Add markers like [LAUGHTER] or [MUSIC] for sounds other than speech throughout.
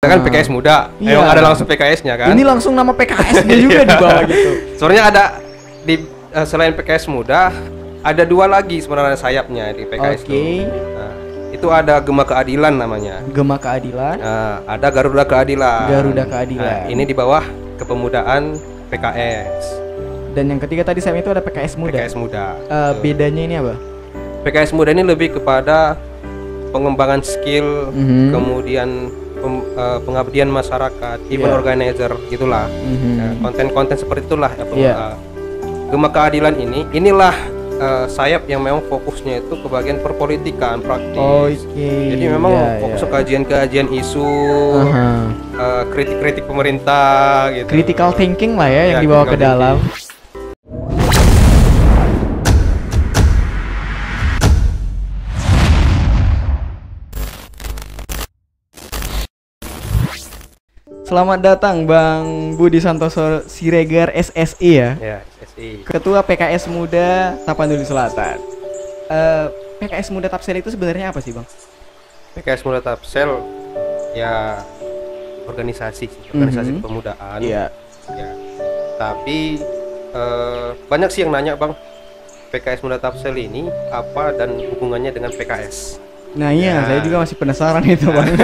kan PKS muda, Iya. emang ada langsung PKS-nya kan? Ini langsung nama PKS-nya [LAUGHS] juga di bawah gitu. Sebenarnya ada di eh, selain PKS muda ada dua lagi sebenarnya sayapnya di PKS Oke. itu. Nah, itu ada Gema Keadilan namanya. Gema Keadilan, Nah, ada Garuda Keadilan. Garuda Keadilan. Nah, ini di bawah kepemudaan PKS. dan yang ketiga tadi saya itu ada PKS Muda. PKS muda. Eh, bedanya ini apa? PKS muda ini lebih kepada pengembangan skill, Mhm. kemudian eh, pengabdian masyarakat, event Iya. organizer gitulah. Mhm. Ya, konten-konten seperti itulah ya, pem- Iya. eh, Gema keadilan ini inilah eh, sayap yang memang fokusnya itu ke bagian perpolitikan praktis. Oke. Jadi memang ya, fokus ke kajian-kajian isu, Aha. eh, kritik-kritik pemerintah gitu. Critical thinking lah ya, yang Ya, dibawa ke dalam. Selamat datang Bang Budi Santoso Siregar SSI ya. Ya, SSI. Ketua PKS Muda Tapanuli Selatan. Eh, PKS Muda Tapsel itu sebenarnya apa sih, Bang? PKS Muda Tapsel ya organisasi, organisasi Mhm. kepemudaan. Iya. Ya. Tapi eh, banyak sih yang nanya, Bang. PKS Muda Tapsel ini apa dan hubungannya dengan PKS? Nah, iya, Ya. saya juga masih penasaran itu, Bang. [LAUGHS]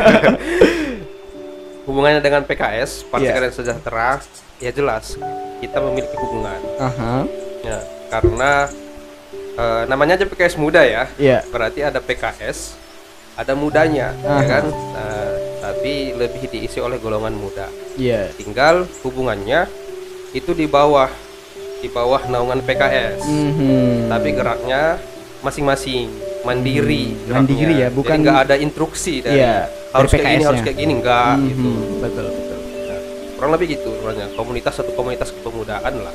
Hubungannya dengan PKS, Partai Iya. Keadilan Sejahtera, ya jelas kita memiliki hubungan. Aha. Ya, karena eh, namanya aja PKS Muda ya. Iya. Berarti ada PKS, ada mudanya, ya Aha. kan? Nah, tapi lebih diisi oleh golongan muda. Iya. Tinggal hubungannya itu di bawah di bawah naungan PKS. Mhm. Tapi geraknya masing-masing mandiri. Mandiri ya, bukan- nggak ada instruksi dari Iya, harus dari kayak gini, harus kayak gini enggak Mhm, gitu. Betul, betul. Kurang lebih gitu sebenarnya. Komunitas satu komunitas kepemudaan lah.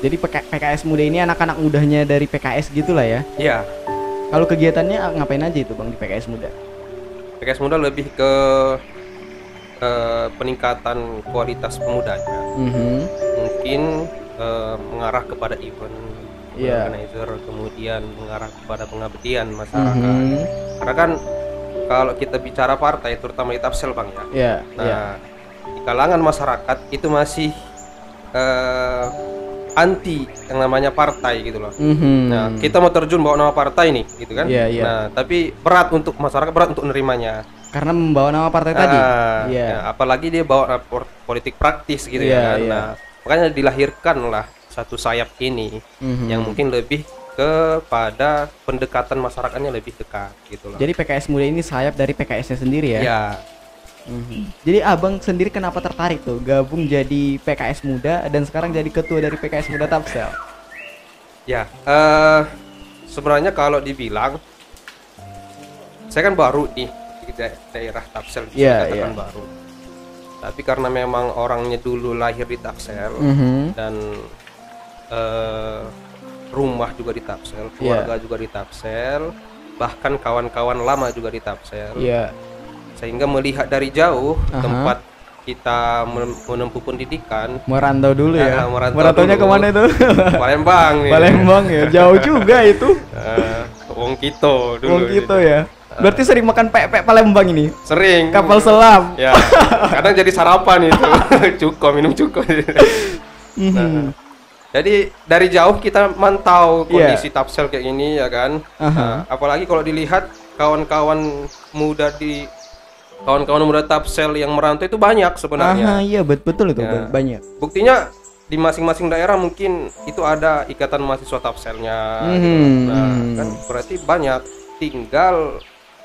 Jadi PK- PKS Muda ini anak-anak mudanya dari PKS gitulah ya. Iya, Kalau kegiatannya ah, ngapain aja itu, Bang, di PKS Muda? PKS muda lebih ke eh, peningkatan kualitas pemudanya. Mhm. Mungkin eh, mengarah kepada event Iya. organizer, kemudian mengarah kepada pengabdian masyarakat. Mhm. Karena kan kalau kita bicara partai, terutama di Tapsel bang ya. Iya, Nah, iya. di kalangan masyarakat itu masih eh, anti yang namanya partai gitu loh. Mhm. Nah, kita mau terjun bawa nama partai nih, gitu kan? Iya, iya. Nah, tapi berat untuk masyarakat berat untuk menerimanya. Karena membawa nama partai tadi. Ah, Iya. ya, apalagi dia bawa politik praktis gitu Iya, ya kan. iya. Nah, makanya dilahirkanlah satu sayap ini Mhm. yang mungkin lebih kepada pendekatan masyarakatnya lebih dekat gitu loh. Jadi PKS Muda ini sayap dari PKS-nya sendiri ya. ya, Mhm. Jadi Abang sendiri kenapa tertarik tuh gabung jadi PKS Muda dan sekarang jadi ketua dari PKS Muda Tapsel? ya. eh sebenarnya kalau dibilang saya kan baru nih di da- daerah Tapsel bisa Iya, dikatakan iya. baru. Tapi karena memang orangnya dulu lahir di Tapsel Mhm. dan eh, rumah juga di Tapsel, keluarga juga di Tapsel, bahkan kawan-kawan lama juga di Tapsel. Iya. Sehingga melihat dari jauh Aha. tempat kita men- menempuh pendidikan Merantau dulu ya. Ah, merantau Merantaunya dulu. ke mana itu? [LAUGHS] Palembang nih. Palembang ya. Jauh juga itu. Eh, Wong Kito dulu. Wong gitu ya. Berarti sering makan pepek Palembang ini. Sering. Kapal selam. Ya. Kadang jadi sarapan itu. [LAUGHS] cukup minum cukup. Mhm. Jadi dari jauh kita mantau Iya. kondisi Tapsel kayak gini ya kan. Aha. Nah, apalagi kalau dilihat kawan-kawan muda di kawan-kawan muda Tapsel yang merantau itu banyak Aha, sebenarnya. iya bet- betul itu Ya. banyak. Buktinya di masing-masing daerah mungkin itu ada ikatan mahasiswa Tapselnya. gitu. Mhm, Nah, kan berarti banyak. Tinggal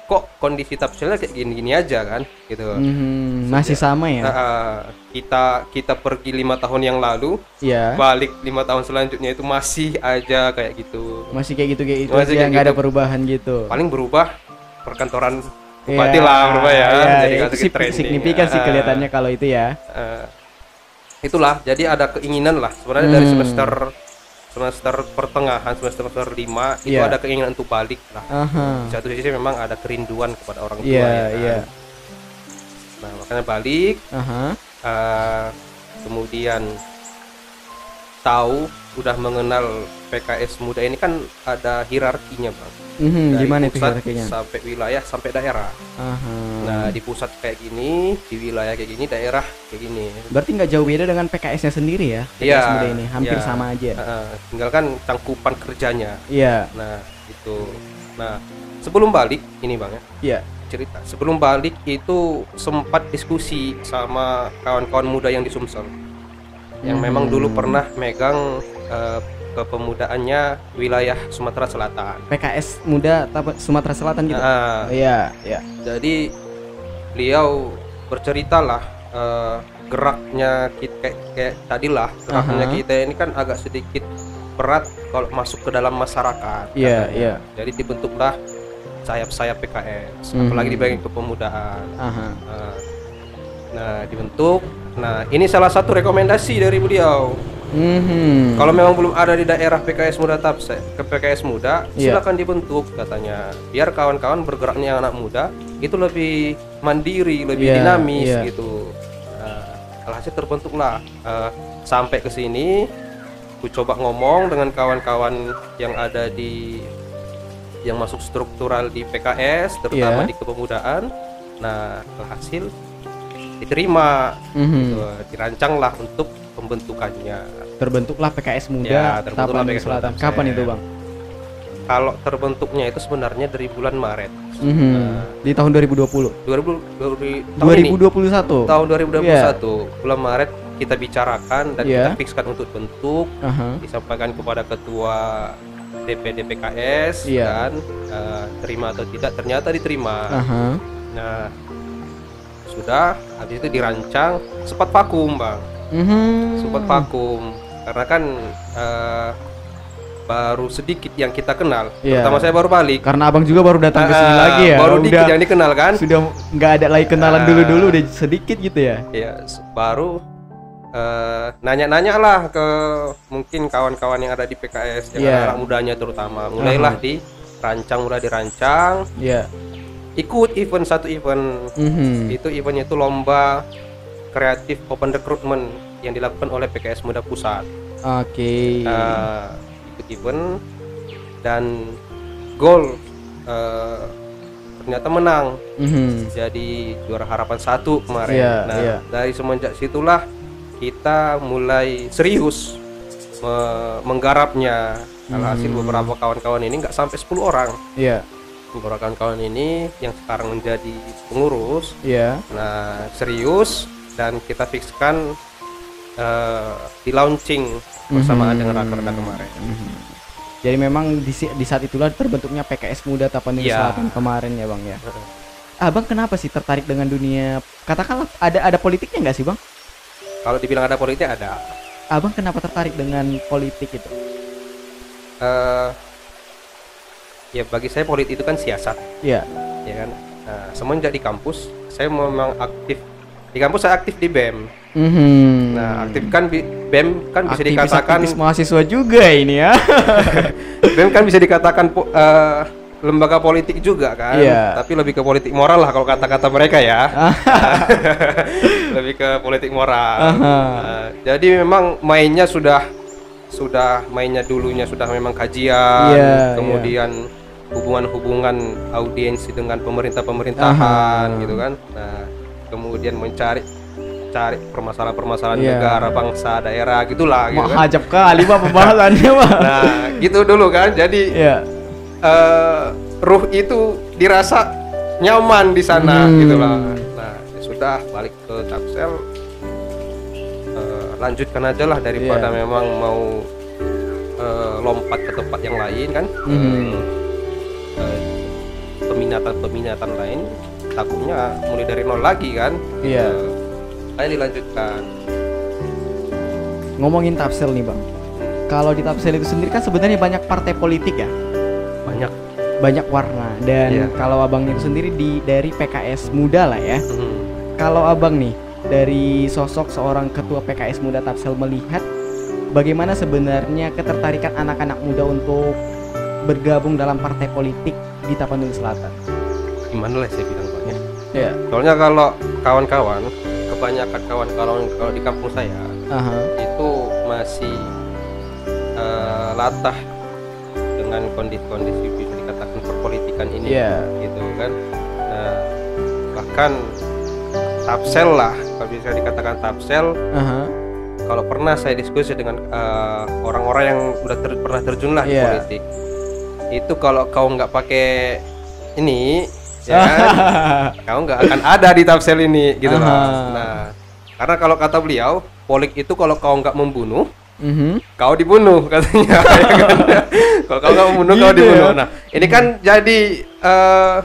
kok kondisi Tapselnya kayak gini-gini aja kan gitu. Mhm, masih sama ya. Ah, kita kita pergi lima tahun yang lalu, Iya. balik lima tahun selanjutnya itu masih aja kayak gitu. Masih kayak gitu kayak itu Masih kayak nggak ada gitu. perubahan gitu. Paling berubah perkantoran bupati Iya, lah berubah ya. iya, jadi itu sih trending. signifikan sih Ah, kelihatannya kalau itu ya. ah. itulah, jadi ada keinginan lah sebenarnya dari Hmm. semester semester pertengahan semester semester lima itu Iya. ada keinginan untuk balik lah. Di satu sisi memang ada kerinduan kepada orang tua Iya, ya kan. iya. Nah makanya balik Aha. eh, kemudian tahu udah mengenal PKS muda ini kan ada hierarkinya bang Mhm, Dari gimana itu pusat hierarkinya? sampai wilayah sampai daerah Aha. nah di pusat kayak gini di wilayah kayak gini daerah kayak gini Berarti nggak jauh beda dengan PKS-nya sendiri ya? PKS Iya, muda ini hampir iya. sama aja. Heeh, tinggal kan cangkupan kerjanya Iya, nah itu nah sebelum balik ini bang ya iya. cerita sebelum balik itu sempat diskusi sama kawan-kawan muda yang di Sumsel yang memang dulu Hmm. pernah megang eh, kepemudaannya wilayah Sumatera Selatan. PKS muda Sumatera Selatan gitu. Nah, Iya, iya. jadi beliau berceritalah eh, geraknya kita kayak, kayak tadilah geraknya Aha. kita ini kan agak sedikit berat kalau masuk ke dalam masyarakat. Iya, katanya. iya. Jadi dibentuklah sayap-sayap PKS, Mhm. apalagi di bagian kepemudaan. Aha. Nah, Nah, dibentuk. Nah, ini salah satu rekomendasi dari beliau. Mhm. Kalau memang belum ada di daerah PKS Muda Tapse, ke PKS Muda, Iya. silakan dibentuk katanya. Biar kawan-kawan bergeraknya anak muda itu lebih mandiri, lebih Iya, dinamis iya. gitu. Nah, alhasil terbentuklah eh, sampai ke sini ku coba ngomong dengan kawan-kawan yang ada di yang masuk struktural di PKS terutama Iya. di kepemudaan. Nah, alhasil diterima Mhm. gitu. dirancanglah untuk pembentukannya. Terbentuklah PKS Ya, muda terbentuklah Tapanuli PKS Selatan. Muda Kapan itu, Bang? Kalau terbentuknya itu sebenarnya dari bulan Maret Mhm. Nah. Di tahun 2020. 2000, 2000 tahun ini 2021. tahun 2021 bulan Maret kita bicarakan dan Iya. kita fikskan untuk bentuk Aha. disampaikan kepada ketua DPD PKS Iya. kan eh, terima atau tidak ternyata diterima Aha. nah sudah habis itu dirancang sempat vakum bang Mhm. sempat vakum karena kan eh, baru sedikit yang kita kenal Iya. terutama saya baru balik Karena Abang juga baru datang ke sini Ah, lagi ya. baru udah dikit yang dikenal kan sudah nggak ada lagi kenalan Ah. dulu-dulu udah sedikit gitu ya. ya baru eh, nanya-nanya lah ke mungkin kawan-kawan yang ada di PKS yang Iya. anak mudanya terutama mulailah Aha. dirancang mulai dirancang Iya. Ikut event satu event Mhm. itu eventnya itu lomba kreatif open recruitment yang dilakukan oleh PKS Muda Pusat Oke. Nah, ikut event dan gol eh, ternyata menang Mhm. jadi juara harapan satu kemarin. Iya, nah, iya. dari semenjak situlah kita mulai serius me- menggarapnya. Alhasil Hmm. beberapa kawan-kawan ini nggak sampai 10 orang. Iya. Beberapa kawan-kawan ini yang sekarang menjadi pengurus. Iya. Nah, serius dan kita fikskan eh, di launching bersamaan Mhm. dengan rakerda kemarin. Mhm. Jadi memang di, di saat itulah terbentuknya PKS Muda Tapanuli Iya. Selatan kemarin ya bang ya. Abang kenapa sih tertarik dengan dunia? Katakanlah ada ada politiknya nggak sih bang? Kalau dibilang ada politik ada. Abang kenapa tertarik dengan politik itu? eh ya bagi saya politik itu kan siasat Iya. ya kan nah, semenjak di kampus saya memang aktif di kampus saya aktif di bem Mhm. nah aktif kan bem kan bisa Aktivis- dikatakan aktivis mahasiswa juga ini ya. [LAUGHS] bem kan bisa dikatakan eh, lembaga politik juga kan Iya. tapi lebih ke politik moral lah kalau kata-kata mereka ya [LAUGHS] lebih ke politik moral Aha. Nah, jadi memang mainnya sudah sudah mainnya dulunya sudah memang kajian Iya, kemudian hubungan-hubungan audiensi dengan pemerintah-pemerintahan Aha. gitu kan nah kemudian mencari cari permasalahan-permasalahan Iya. negara bangsa daerah gitulah gitu Mau kan hajab kali pak pembahasannya pak. [LAUGHS] nah gitu dulu kan jadi Iya. eh, ruh itu dirasa nyaman di sana Hmm. gitu lah. Nah, ya sudah balik ke Tapsel eh, lanjutkan aja lah daripada Iya. memang mau eh, lompat ke tempat yang lain kan. Hmm. Eh, peminatan-peminatan lain takutnya mulai dari nol lagi kan. Iya. Eh, ayo dilanjutkan. Ngomongin Tapsel nih bang. Kalau di Tapsel itu sendiri kan sebenarnya banyak partai politik ya. Banyak. banyak warna dan Iya. kalau abang itu sendiri di dari PKS muda lah ya Hmm. kalau abang nih dari sosok seorang ketua PKS muda Tapsel melihat bagaimana sebenarnya ketertarikan anak-anak muda untuk bergabung dalam partai politik di Tapanuli Selatan Gimana lah saya bilang Bang, ya. ya Soalnya kalau kawan-kawan, kebanyakan kawan-kawan kalau di kampung saya aha itu masih eh, latah dengan kondisi-kondisi bisa dikatakan perpolitikan ini Iya. gitu kan nah, bahkan tapsel lah kalau bisa dikatakan tapsel Aha. kalau pernah saya diskusi dengan eh, orang-orang yang udah ter- pernah terjun lah di Iya. politik itu kalau kau nggak pakai ini [LAUGHS] ya kan, kau nggak akan ada di tapsel ini gitu loh nah karena kalau kata beliau polik itu kalau kau nggak membunuh Mhm. kau dibunuh katanya [LAUGHS] ya kan? kalau kau nggak membunuh kau Gitu dibunuh ya. nah ini kan jadi eh,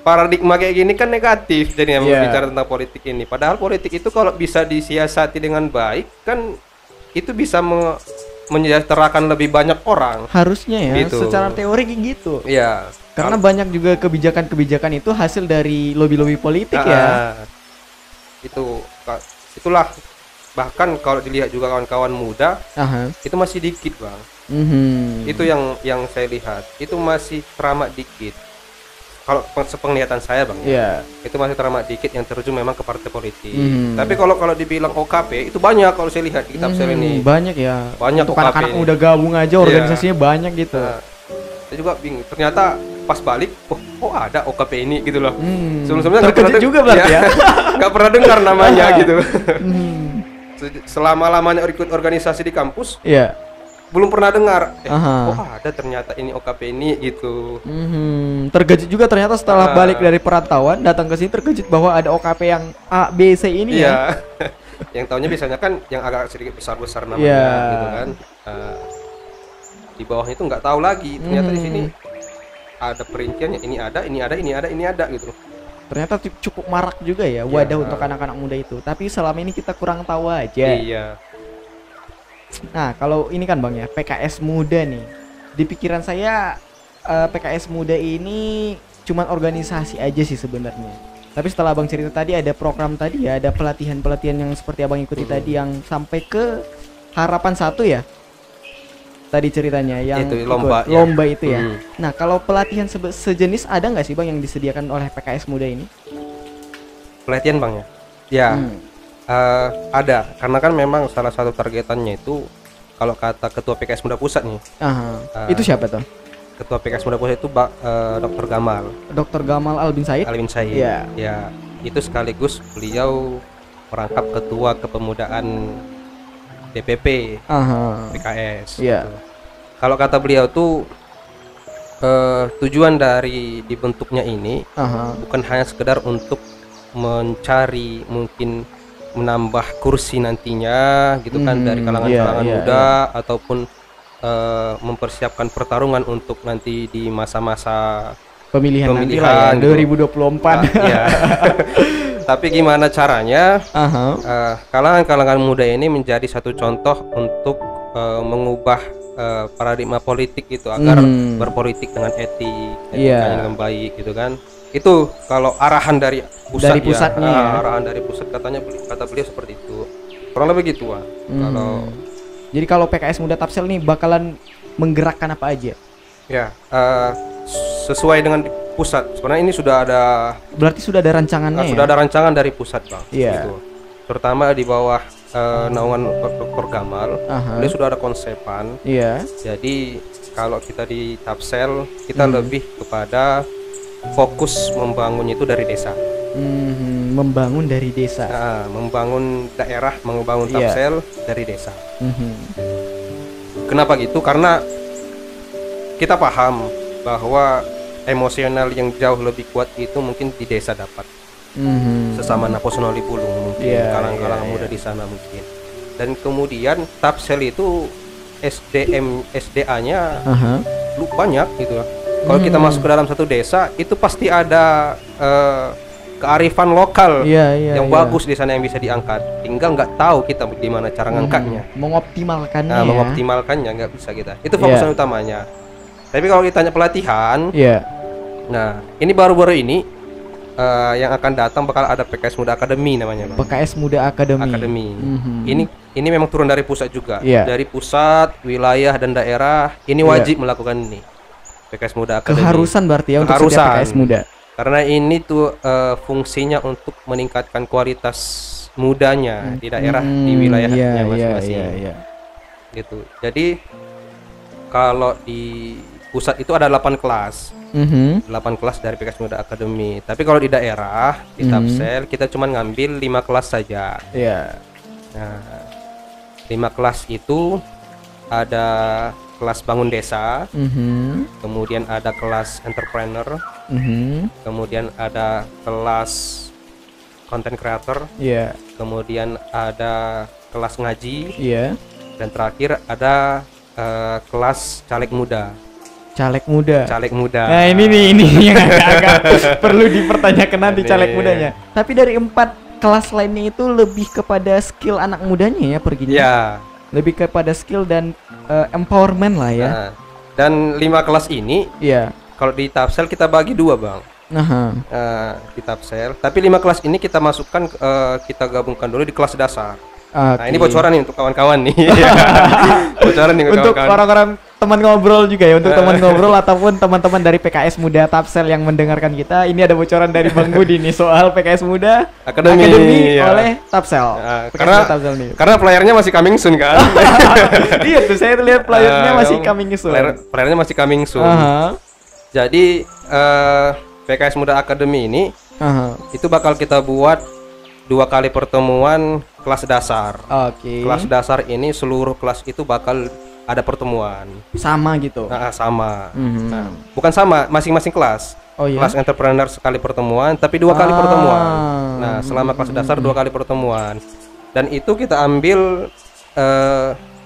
paradigma kayak gini kan negatif jadi Iya. bicara tentang politik ini padahal politik itu kalau bisa disiasati dengan baik kan itu bisa me- menyejahterakan lebih banyak orang Harusnya ya, Gitu. secara teori gitu. Iya Karena banyak juga kebijakan-kebijakan itu hasil dari lobby-lobby politik Ah, ya. itu Ka- itulah bahkan kalau dilihat juga kawan-kawan muda Aha. itu masih dikit bang Mhm. itu yang yang saya lihat itu masih teramat dikit kalau pe- sepenglihatan saya bang ya, Iya. itu masih teramat dikit yang terjun memang ke partai politik Hmm. tapi kalau kalau dibilang OKP itu banyak kalau saya lihat di kitab sel Mhm, ini banyak ya. Banyak Untuk OKP anak-anak muda gabung aja organisasinya banyak gitu. Nah, saya juga bingung ternyata pas balik oh, oh ada OKP ini gitu loh Hmm. sebelum-sebelumnya nggak Terkejut pernah juga berarti ya. [LAUGHS] nggak pernah dengar namanya [LAUGHS] gitu Hmm. [LAUGHS] Se- selama lamanya ikut organisasi di kampus Iya. Belum pernah dengar eh, Aha. oh ada ternyata ini OKP ini gitu Mhm. Terkejut juga ternyata setelah Ah. balik dari perantauan datang ke sini terkejut bahwa ada OKP yang A, B, C ini ya. Iya. [LAUGHS] yang tahunya biasanya kan yang agak sedikit besar-besar namanya Iya. gitu kan. Eh, di bawahnya itu nggak tahu lagi. Ternyata di sini Hmm. ada perinciannya. Ini ada, ini ada, ini ada, ini ada gitu. Ternyata cu- cukup marak juga ya wadah Iya. untuk anak-anak muda itu. Tapi selama ini kita kurang tahu aja. Iya. Nah, kalau ini kan Bang ya, PKS muda nih. Di pikiran saya eh, PKS muda ini cuman organisasi aja sih sebenarnya. Tapi setelah Abang cerita tadi ada program tadi ya, ada pelatihan-pelatihan yang seperti Abang ikuti Hmm. tadi yang sampai ke harapan satu ya. Tadi ceritanya yang Itu, ikut lomba ya. lomba itu ya. Hmm. Nah, kalau pelatihan sebe- sejenis ada nggak sih Bang yang disediakan oleh PKS muda ini? Pelatihan bang ya. Ya. Hmm. Eh, ada. Karena kan memang salah satu targetannya itu kalau kata ketua PKS Muda Pusat nih, Aha. Ah. itu siapa tuh? ketua PKS Muda Pusat itu Pak eh, Dr. Gamal Dr. Gamal Albin Said? Alvin Said. Iya. Ya, itu sekaligus beliau merangkap ketua kepemudaan DPP Aha. PKS. Iya. gitu. Kalau kata beliau tuh eh, tujuan dari dibentuknya ini Aha. bukan hanya sekedar untuk mencari mungkin menambah kursi nantinya gitu kan Hmm, dari kalangan iya, kalangan iya, muda ataupun eh, mempersiapkan pertarungan untuk nanti di masa-masa Pemilihan, nanti lah Pemilihan, ya, gitu. 2024. Ah, ya. [LAUGHS] Tapi gimana caranya Aha. eh, kalangan-kalangan muda ini menjadi satu contoh untuk eh, mengubah eh, paradigma politik itu agar Hmm. berpolitik dengan etik, etikanya dengan baik gitu kan. Itu kalau arahan dari pusat Dari pusatnya ya, ya. Ah, arahan dari pusat katanya kata beliau seperti itu. Kurang lebih gitu ah. Hmm. Kalau Jadi kalau PKS Muda Tapsel nih bakalan menggerakkan apa aja? ya eh, sesuai dengan pusat. Sebenarnya ini sudah ada Berarti sudah ada rancangannya Nah, ya? sudah ada rancangan dari pusat bang Iya. gitu. terutama di bawah eh, naungan Dr. Gamal beliau sudah ada konsepan Iya. jadi kalau kita di Tapsel kita Hmm. lebih kepada fokus membangun itu dari desa Mhm, membangun dari desa. Nah, membangun daerah membangun Iya. Tapsel dari desa Mhm. kenapa gitu karena kita paham bahwa emosional yang jauh lebih kuat itu mungkin di desa dapat Mhm. sesama Naposonoli Pulung mungkin Iya, kalang-kalang iya, muda iya. di sana mungkin dan kemudian Tapsel itu SDM SDA-nya lu banyak gitu. Kalau kita Hmm. masuk ke dalam satu desa itu pasti ada eh, kearifan lokal Iya, iya. yang iya. bagus di sana yang bisa diangkat. Tinggal nggak tahu kita gimana cara ngangkatnya. Mhm. Mengoptimalkannya Nah, ya. mengoptimalkannya nggak bisa kita. Itu fokusan utamanya. Tapi kalau ditanya pelatihan, Iya. nah ini baru-baru ini eh, yang akan datang bakal ada PKS Muda Akademi namanya, Bang. PKS Muda Akademi. Akademi. Mhm. Ini ini memang turun dari pusat juga. Iya. Dari pusat, wilayah dan daerah ini Iya. wajib melakukan ini. PKS Muda Akademi. keharusan berarti ya untuk setiap Keharusan. PKS Muda. Karena ini tuh eh, fungsinya untuk meningkatkan kualitas mudanya di daerah di Hmm, wilayahnya iya, iya, masing-masing. iya, iya. gitu jadi kalau di pusat itu ada 8 kelas Mhm. 8 kelas dari PKS Muda Academy tapi kalau di daerah di Mhm. Tapsel kita cuma ngambil 5 kelas saja Iya. nah 5 kelas itu ada kelas bangun desa Mhm. kemudian ada kelas entrepreneur Mhm. kemudian ada kelas content creator Iya. kemudian ada kelas ngaji Iya. dan terakhir ada eh, kelas caleg muda Caleg muda. caleg muda Nah ini nih ini [LAUGHS] yang agak-agak perlu dipertanyakan nanti Ini. caleg mudanya. Tapi dari empat kelas lainnya itu lebih kepada skill anak mudanya ya perginya. ya Lebih kepada skill dan eh, empowerment lah ya. nah, dan lima kelas ini Iya. kalau di Tapsel kita bagi dua bang. Nah, Eh, di Tapsel tapi lima kelas ini kita masukkan eh, kita gabungkan dulu di kelas dasar. Nah ini bocoran nih untuk kawan-kawan nih. [LAUGHS] Bocoran nih untuk kawan-kawan. orang-orang teman ngobrol juga ya untuk Eh. teman ngobrol [LAUGHS] ataupun teman-teman dari PKS Muda Tapsel yang mendengarkan kita. Ini ada bocoran dari Bang Budi nih soal PKS Muda Akademi, ya. oleh Tapsel. PKS karena Tapsel nih. karena playernya masih coming soon kan? [LAUGHS] Iya tuh saya lihat playernya Eh, masih coming soon. player- playernya masih coming soon. Aha, jadi eh, PKS Muda Academy ini aha. itu bakal kita buat dua kali pertemuan kelas dasar. Oke. Kelas dasar ini seluruh kelas itu bakal ada pertemuan. Sama gitu? Nah, sama. Mhm. Nah, bukan sama masing-masing kelas. Oh iya? Kelas entrepreneur sekali pertemuan tapi dua kali Ah. pertemuan. Nah selama kelas dasar dua kali pertemuan. Dan itu kita ambil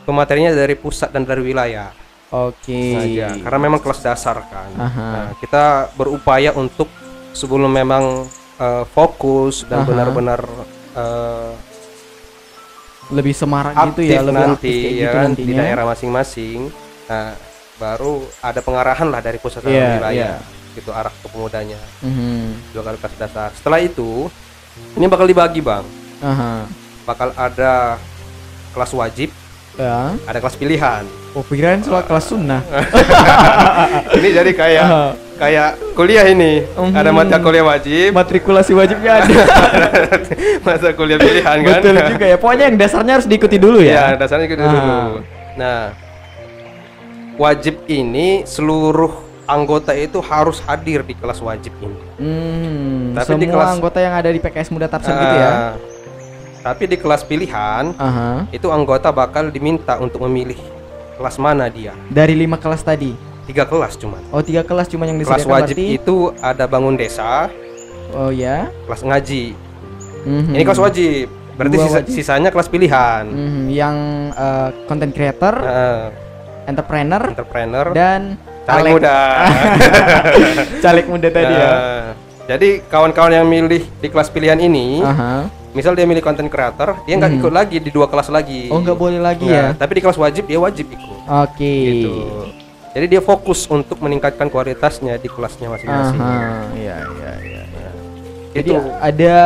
pematerinya dari pusat dan dari wilayah. Oke. Saja karena memang kelas dasar kan. Aha. nah, kita berupaya untuk sebelum memang eh, fokus dan benar-benar eh, lebih semarak aktif gitu ya lebih nanti aktif kayak ya gitu kan, nantinya. di daerah masing-masing. Nah baru ada pengarahan lah dari pusat Iya, wilayah iya. gitu arah ke pemudanya. Mhm. dua kali kelas dasar. Setelah itu ini bakal dibagi bang. Aha. Bakal ada kelas wajib ya. ada kelas pilihan. Oh pikiran soal kelas sunnah. [LAUGHS] Ini jadi kayak Aha. Kayak kuliah ini. Mhm. ada mata kuliah wajib. Matrikulasi wajibnya ada? [LAUGHS] Mata kuliah pilihan kan? Betul juga ya. Pokoknya yang dasarnya harus diikuti dulu ya? Ya dasarnya gitu Ah. dulu nah wajib ini seluruh anggota itu harus hadir di kelas wajib ini. Hmm, Tapi semua di kelas- anggota yang ada di PKS Muda Tapsel gitu ya? Ah, tapi di kelas pilihan aha. itu anggota bakal diminta untuk memilih kelas mana dia. Dari lima kelas tadi tiga kelas cuman. Oh tiga kelas cuma yang kelas disediakan wajib berarti? itu ada bangun desa oh ya. kelas ngaji. Mhm. ini kelas wajib. Berarti sisa- wajib. sisanya kelas pilihan. Mhm, yang eh, content creator Nah, entrepreneur entrepreneur. dan caleg muda. [LAUGHS] Caleg muda tadi ya. Nah, jadi kawan-kawan yang milih di kelas pilihan ini aha. misal dia milih content creator dia nggak Mhm. ikut lagi di dua kelas lagi. Oh nggak boleh lagi Nah, ya? tapi di kelas wajib dia wajib ikut. Oke. Gitu jadi dia fokus untuk meningkatkan kualitasnya di kelasnya masing-masing iya iya iya iya. Jadi itu ada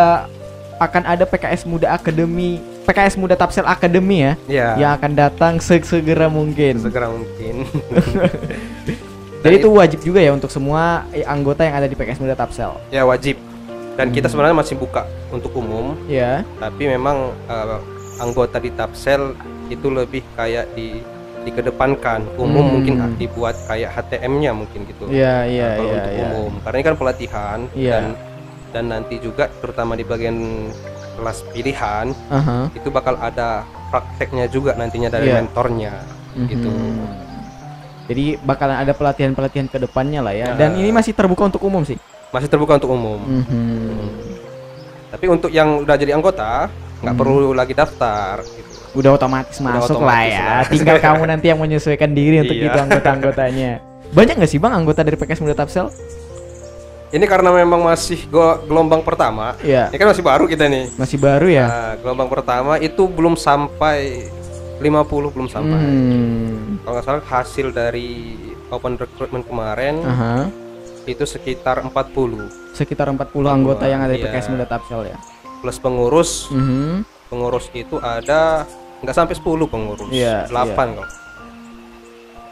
akan ada PKS Muda Akademi, PKS Muda Tapsel Akademi ya, ya yang akan datang segera mungkin. segera mungkin [LAUGHS] Jadi itu wajib juga ya untuk semua eh, anggota yang ada di PKS Muda Tapsel. ya wajib dan kita Hmm. sebenarnya masih buka untuk umum Ya. tapi memang eh, anggota di Tapsel itu lebih kayak di dikedepankan umum Hmm. mungkin dibuat kayak HTM-nya mungkin gitu Iya, iya, Nah, kalau iya, untuk iya. umum karena ini kan pelatihan Iya. dan dan nanti juga terutama di bagian kelas pilihan Aha. itu bakal ada prakteknya juga nantinya dari Iya. mentornya gitu Mhm. Jadi bakalan ada pelatihan-pelatihan ke depannya lah ya. Dan Nah. ini masih terbuka untuk umum sih. masih terbuka untuk umum Mhm. tapi untuk yang udah jadi anggota nggak Hmm. perlu lagi daftar gitu. Udah otomatis masuk lah otomatis ya. lah. [LAUGHS] Tinggal kamu nanti yang menyesuaikan diri untuk Iya. itu anggota-anggotanya. Banyak nggak sih bang anggota dari PKS Muda Tapsel? ini karena memang masih go- gelombang pertama Iya. ini kan masih baru kita nih Masih baru ya. Nah, gelombang pertama itu belum sampai 50 belum sampai Hmm. kalau nggak salah hasil dari open recruitment kemarin Aha. itu sekitar 40 Sekitar 40 anggota yang ada di Iya. PKS Muda Tapsel ya. plus pengurus Mhm. pengurus itu ada nggak sampai 10 pengurus Iya, 8 kok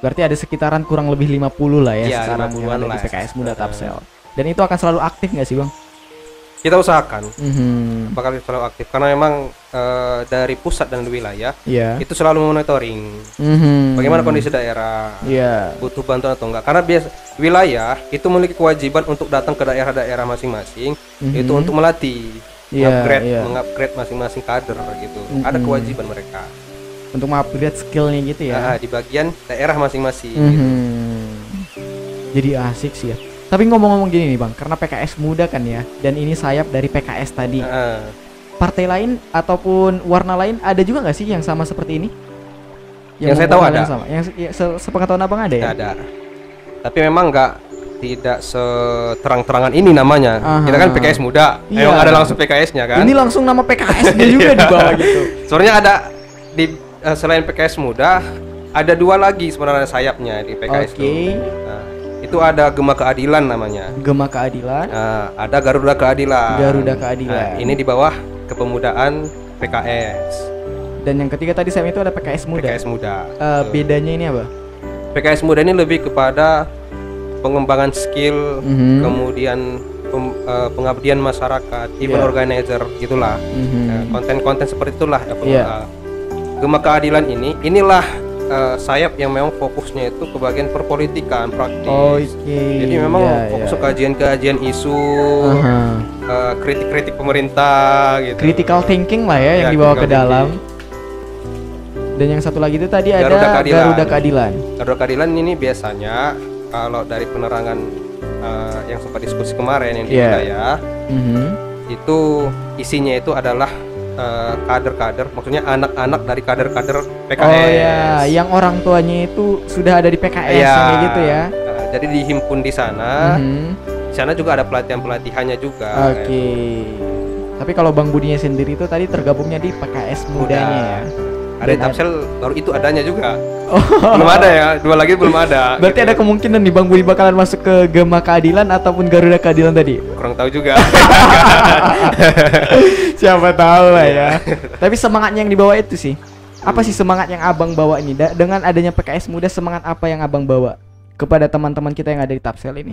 Berarti ada sekitaran kurang lebih 50 lah ya Iya, sekarang yang 50-an ada di PKS Muda Tapsel. Dan itu akan selalu aktif nggak sih bang? kita usahakan Mhm. bakal selalu aktif karena memang eh, dari pusat dan wilayah Iya. itu selalu monitoring Mhm. bagaimana kondisi daerah Iya. butuh bantuan atau enggak karena biasa wilayah itu memiliki kewajiban untuk datang ke daerah-daerah masing-masing Mhm. itu untuk melatih Iya, upgrade iya. mengupgrade masing-masing kader gitu ada Mhm. kewajiban mereka Untuk mengupgrade skillnya gitu ya. Nah, di bagian daerah masing-masing gitu. Mhm. Jadi asik sih ya. Tapi ngomong-ngomong gini nih bang, karena PKS muda kan ya, dan ini sayap dari PKS tadi. Nah, Partai lain ataupun warna lain ada juga nggak sih yang sama seperti ini? Yang saya tahu ada. yang Sama. Yang se- ya, se- sepengetahuan abang ada ya? ada tapi memang nggak tidak seterang-terangan ini namanya Aha. kita kan PKS muda Iya. emang ada langsung PKS-nya kan Ini langsung nama PKS-nya juga di bawah [LAUGHS] gitu. soalnya ada di eh, selain PKS muda ada dua lagi sebenarnya sayapnya di PKS Oke. itu Nah, itu ada Gema Keadilan namanya Gema keadilan, Nah, ada Garuda Keadilan Garuda keadilan. Nah, ini di bawah kepemudaan PKS Dan yang ketiga tadi saya itu ada PKS muda. PKS muda Tuh. bedanya ini apa? PKS muda ini lebih kepada pengembangan skill, Mhm. kemudian pem- eh, pengabdian masyarakat, event Iya. organizer gitulah. Mhm. Ya, Konten-konten seperti itulah ya. Peng- Iya. eh, Gema keadilan ini, inilah eh, sayap yang memang fokusnya itu ke bagian perpolitikan praktis. Oke. Jadi memang iya, fokus iya. ke kajian-kajian isu, Aha. eh, kritik-kritik pemerintah gitu. Critical thinking lah ya, yang Ya, dibawa ke dalam. Dan yang satu lagi itu tadi ada Garuda Keadilan. Garuda Keadilan. Garuda Keadilan ini biasanya kalau dari penerangan eh, yang sempat diskusi kemarin yang di Iya. wilayah Mhm. itu isinya itu adalah eh, kader-kader, maksudnya anak-anak dari kader-kader PKS. Oh ya, yang orang tuanya itu sudah ada di PKS kayak gitu ya. Eh, jadi dihimpun di sana. Mhm. Di sana juga ada pelatihan-pelatihannya juga. Oke. Tapi kalau Bang Budinya sendiri itu tadi tergabungnya di PKS mudanya ya. Ada Dan Tapsel baru itu adanya juga. Oh. Belum ada ya, dua lagi belum ada. Berarti gitu. ada kemungkinan nih Bang Budi bakalan masuk ke Gema Keadilan ataupun Garuda Keadilan tadi. kurang tahu juga. [LAUGHS] Siapa tahu lah ya. Iya. Tapi semangatnya yang dibawa itu sih. Apa sih semangat yang Abang bawa ini? Da- dengan adanya PKS muda semangat apa yang Abang bawa kepada teman-teman kita yang ada di Tapsel ini?